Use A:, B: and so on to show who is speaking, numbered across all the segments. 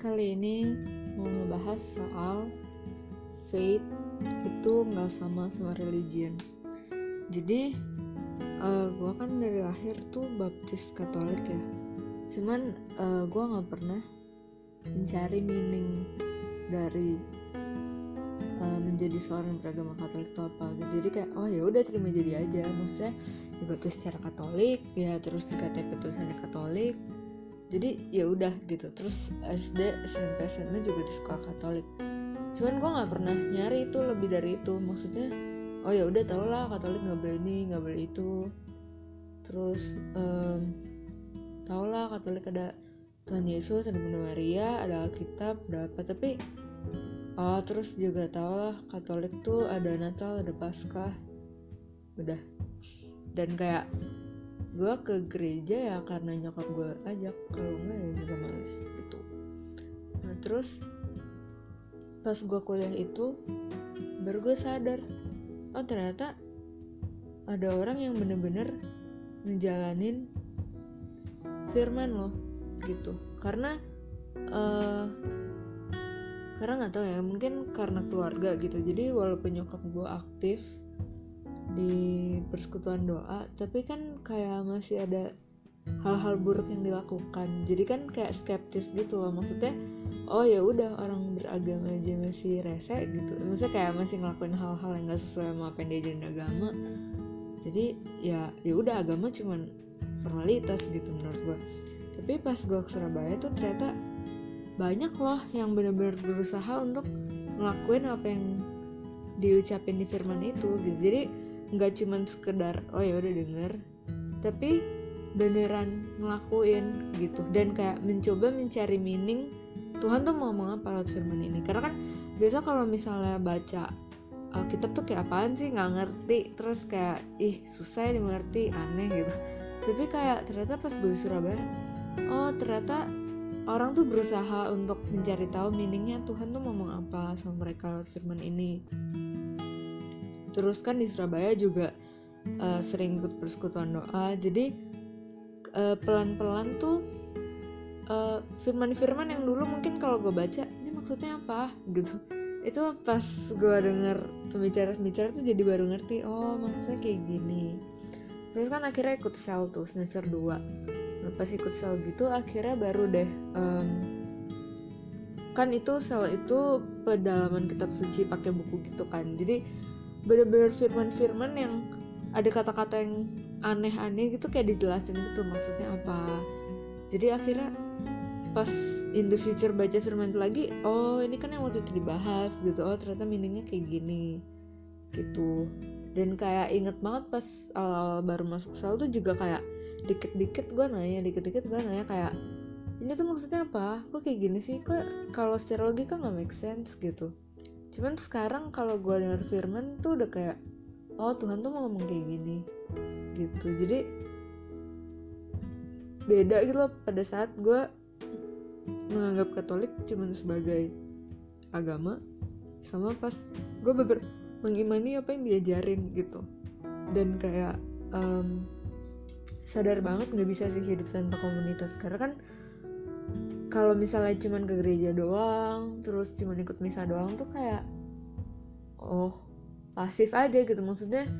A: kali ini mau ngebahas soal faith itu nggak sama sama religion. Jadi uh, gue kan dari lahir tuh baptis katolik ya. Cuman uh, gue nggak pernah mencari meaning dari uh, menjadi seorang beragama Katolik itu apa gitu. Jadi kayak oh ya udah terima jadi aja. Maksudnya dibaptis secara Katolik ya terus di KTP tulisannya Katolik jadi ya udah gitu. Terus SD SMP SMA juga di sekolah Katolik. Cuman gue nggak pernah nyari itu lebih dari itu. Maksudnya oh ya udah tau lah Katolik nggak boleh ini nggak boleh itu. Terus um, tau lah Katolik ada Tuhan Yesus ada Bunda Maria ada Alkitab ada apa tapi oh terus juga tau lah Katolik tuh ada Natal ada Paskah. Udah. Dan kayak gue ke gereja ya karena nyokap gue ajak kalau enggak ya juga males gitu. Nah terus pas gue kuliah itu baru gue sadar oh ternyata ada orang yang bener-bener ngejalanin firman loh gitu. Karena uh, karena nggak tahu ya mungkin karena keluarga gitu. Jadi walaupun nyokap gue aktif di persekutuan doa tapi kan kayak masih ada hal-hal buruk yang dilakukan. Jadi kan kayak skeptis gitu loh maksudnya oh ya udah orang beragama aja masih rese gitu. Maksudnya kayak masih ngelakuin hal-hal yang gak sesuai sama apa yang diajarin agama. Jadi ya ya udah agama cuman formalitas gitu menurut gue tapi pas gue ke Surabaya tuh ternyata banyak loh yang bener-bener berusaha untuk ngelakuin apa yang diucapin di firman itu gitu. Jadi nggak cuman sekedar oh ya udah denger tapi beneran ngelakuin gitu. Dan kayak mencoba mencari meaning Tuhan tuh mau ngomong apa lewat firman ini. Karena kan biasa kalau misalnya baca Alkitab tuh kayak apaan sih? Nggak ngerti. Terus kayak ih susah ya dimengerti aneh gitu. Tapi kayak ternyata pas gue di Surabaya oh ternyata orang tuh berusaha untuk mencari tahu meaningnya Tuhan tuh ngomong apa sama mereka lewat firman ini terus kan di Surabaya juga uh, sering ikut persekutuan doa. Jadi uh, pelan-pelan tuh firman firman-firman yang dulu mungkin kalau gue baca ini maksudnya apa? Gitu. Itu pas gue denger pembicara-pembicara tuh jadi baru ngerti oh maksudnya kayak gini. Terus kan akhirnya ikut sel tuh semester 2 nah, pas ikut sel gitu akhirnya baru deh um, kan itu sel itu pedalaman kitab suci pakai buku gitu kan. Jadi bener-bener firman-firman yang ada kata-kata yang aneh-aneh gitu kayak dijelasin gitu maksudnya apa. Jadi akhirnya pas in the future baca firman itu lagi oh ini kan yang waktu itu dibahas gitu. Oh ternyata meaningnya kayak gini gitu. Dan kayak inget banget pas awal-awal baru masuk sel tuh juga kayak dikit-dikit gue nanya dikit-dikit gue nanya kayak ini tuh maksudnya apa? Kok kayak gini sih? Kok kalau secara logika nggak make sense gitu cuman sekarang kalau gue denger firman tuh udah kayak oh Tuhan tuh mau ngomong kayak gini. Gitu. Jadi beda gitu loh. Pada saat gue menganggap Katolik cuman sebagai agama sama pas gue beber mengimani apa yang diajarin gitu. Dan kayak um, sadar banget nggak bisa sih hidup tanpa komunitas. Karena kan kalau misalnya cuman ke gereja doang terus cuman ikut misa doang tuh kayak oh pasif aja gitu. Maksudnya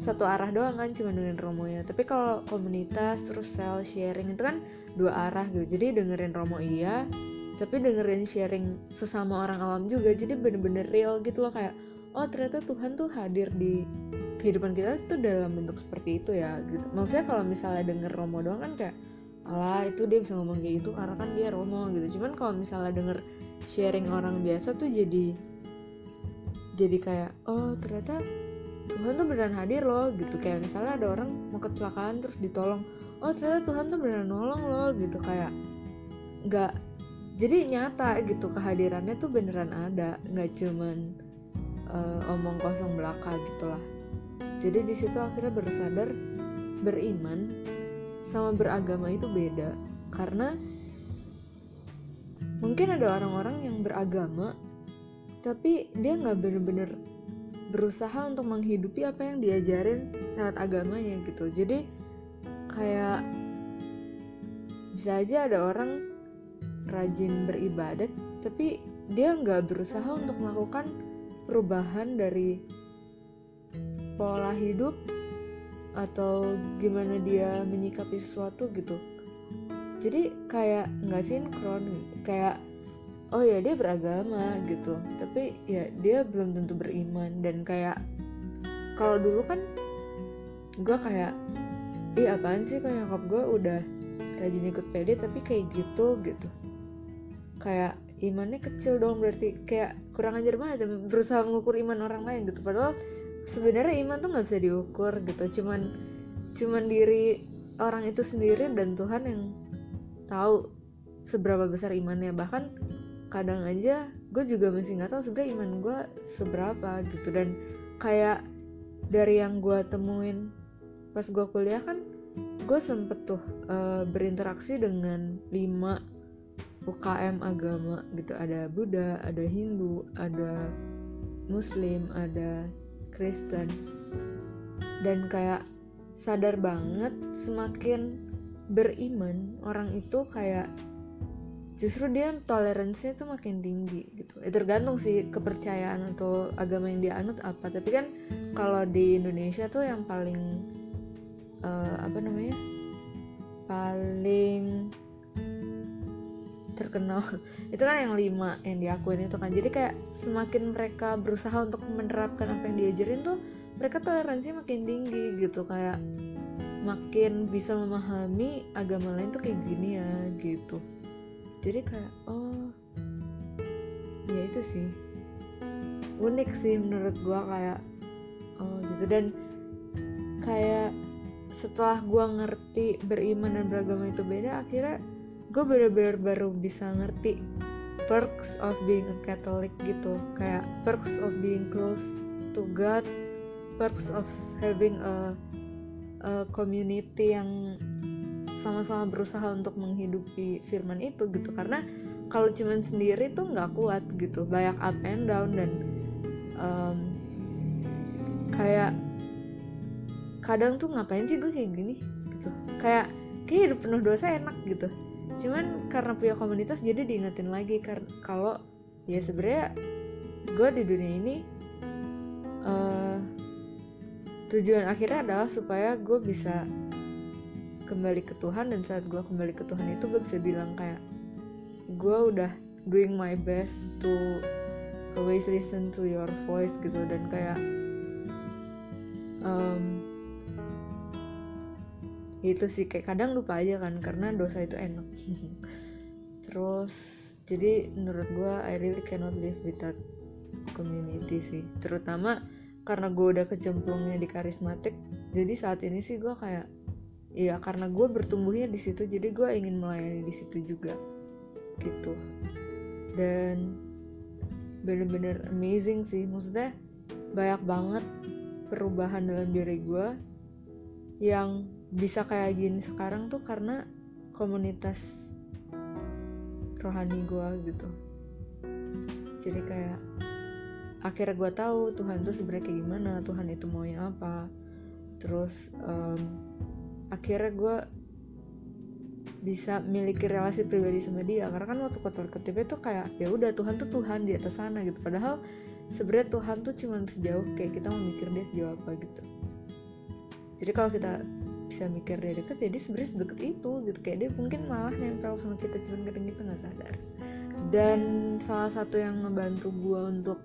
A: satu arah doang kan cuma dengan romo ya tapi kalau komunitas terus sel sharing itu kan dua arah gitu. Jadi dengerin romo iya tapi dengerin sharing sesama orang awam juga. Jadi bener-bener real gitu loh kayak oh ternyata Tuhan tuh hadir di kehidupan kita tuh dalam bentuk seperti itu ya gitu. Maksudnya kalau misalnya denger romo doang kan kayak alah itu dia bisa ngomong kayak gitu karena kan dia romo gitu. Cuman kalau misalnya denger sharing orang biasa tuh jadi jadi kayak oh ternyata Tuhan tuh beneran hadir loh gitu. Kayak misalnya ada orang mau kecelakaan terus ditolong oh ternyata Tuhan tuh beneran nolong loh gitu. Kayak nggak jadi nyata gitu kehadirannya tuh beneran ada nggak cuman uh, omong kosong belaka gitulah. Jadi di situ akhirnya bersadar beriman sama beragama itu beda. Karena mungkin ada orang-orang yang beragama tapi dia nggak bener-bener berusaha untuk menghidupi apa yang diajarin lewat agamanya gitu. Jadi kayak bisa aja ada orang rajin beribadat tapi dia nggak berusaha untuk melakukan perubahan dari pola hidup atau gimana dia menyikapi sesuatu gitu. Jadi kayak nggak sinkron kayak oh ya dia beragama gitu tapi ya dia belum tentu beriman. Dan kayak kalau dulu kan gue kayak ih apaan sih kalau nyokap gue udah rajin ikut PD tapi kayak gitu gitu. Kayak imannya kecil dong berarti kayak kurang ajar banget berusaha mengukur iman orang lain gitu. Padahal sebenarnya iman tuh nggak bisa diukur gitu. Cuman cuman diri orang itu sendiri dan Tuhan yang tahu seberapa besar imannya. Bahkan kadang aja gue juga masih nggak tahu sebenarnya iman gue seberapa gitu. Dan kayak dari yang gue temuin pas gue kuliah kan gue sempet tuh uh, berinteraksi dengan lima UKM agama gitu. Ada Buddha, ada Hindu, ada Muslim, ada Kristen. Dan kayak sadar banget semakin beriman orang itu kayak justru dia toleransinya tuh makin tinggi gitu. Ya, tergantung sih kepercayaan atau agama yang dia anut apa. Tapi kan kalau di Indonesia tuh yang paling uh, apa namanya paling terkenal. Itu kan yang lima yang diakuin itu kan. Jadi kayak semakin mereka berusaha untuk menerapkan apa yang diajarin tuh mereka toleransi makin tinggi gitu. Kayak makin bisa memahami agama lain tuh kayak gini ya gitu. Jadi kayak oh ya itu sih. Unik sih menurut gua kayak oh gitu. Dan kayak setelah gua ngerti beriman dan beragama itu beda akhirnya gue bener-bener baru bisa ngerti perks of being a Catholic gitu. Kayak perks of being close to God perks of having a, a community yang sama-sama berusaha untuk menghidupi firman itu gitu. Karena kalau cuman sendiri tuh nggak kuat gitu. Banyak up and down dan um, kayak kadang tuh ngapain sih gue kayak gini gitu? Kayak kayak hidup penuh dosa enak gitu cuman karena punya komunitas jadi diingetin lagi karena kalau ya sebenarnya gue di dunia ini uh, tujuan akhirnya adalah supaya gue bisa kembali ke Tuhan dan saat gue kembali ke Tuhan itu gue bisa bilang kayak gue udah doing my best to always listen to your voice gitu. Dan kayak um, itu sih kayak kadang lupa aja kan karena dosa itu enak. Terus jadi menurut gue I really cannot live without community sih. Terutama karena gue udah kecemplungnya di karismatik jadi saat ini sih gue kayak iya karena gue bertumbuhnya di situ jadi gue ingin melayani di situ juga. Gitu. Dan bener-bener amazing sih maksudnya banyak banget perubahan dalam diri gue yang bisa kayak gini sekarang tuh karena komunitas rohani gue gitu. Jadi kayak akhirnya gue tahu Tuhan tuh sebenarnya kayak gimana Tuhan itu maunya apa. Terus um, akhirnya gue bisa miliki relasi pribadi sama dia. Karena kan waktu kotor ketip itu kayak ya udah Tuhan tuh Tuhan di atas sana gitu. Padahal sebenarnya Tuhan tuh cuma sejauh kayak kita mau mikir dia sejauh apa gitu. Jadi kalau kita bisa mikir dia deket ya dia sebenarnya sedekat itu gitu. Kayak dia mungkin malah nempel sama kita cuman kadang kita nggak sadar. Dan salah satu yang ngebantu gue untuk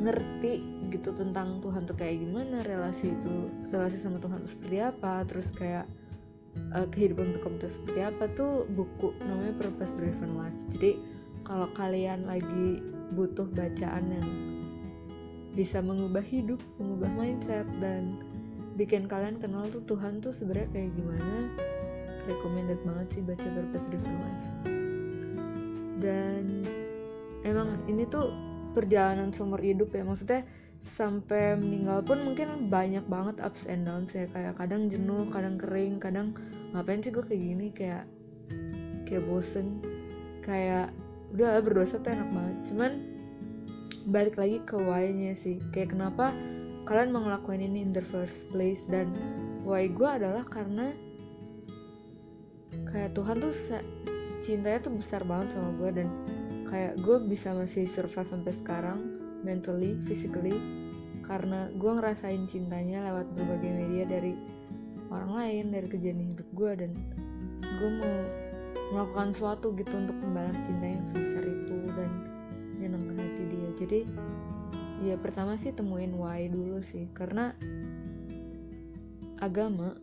A: ngerti gitu tentang Tuhan tuh kayak gimana relasi itu relasi sama Tuhan tuh seperti apa terus kayak uh, kehidupan berkomunitas seperti apa tuh buku namanya Purpose Driven Life. Jadi kalau kalian lagi butuh bacaan yang bisa mengubah hidup mengubah mindset dan bikin kalian kenal tuh Tuhan tuh sebenarnya kayak gimana? Recommended banget sih baca Purpose Driven Life. Dan emang ini tuh perjalanan seumur hidup ya. Maksudnya sampai meninggal pun mungkin banyak banget ups and downs ya. Kayak kadang jenuh kadang kering kadang ngapain sih gue kayak gini? Kayak kayak bosen. Kayak udah berdosa tuh enak banget. Cuman balik lagi ke why-nya sih. Kayak kenapa kalian mau ngelakuin ini in the first place. Dan why gue adalah karena kayak Tuhan tuh cintanya tuh besar banget sama gue. Dan kayak gue bisa masih survive sampai sekarang mentally, physically karena gue ngerasain cintanya lewat berbagai media dari orang lain dari kejadian hidup gue. Dan gue mau melakukan sesuatu gitu untuk membalas cinta yang sebesar itu dan nyenengkan hati dia. Jadi ya pertama sih temuin why dulu sih. Karena agama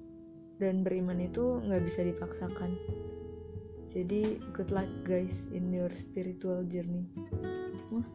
A: dan beriman itu nggak bisa dipaksakan. Jadi good luck guys in your spiritual journey. Wah,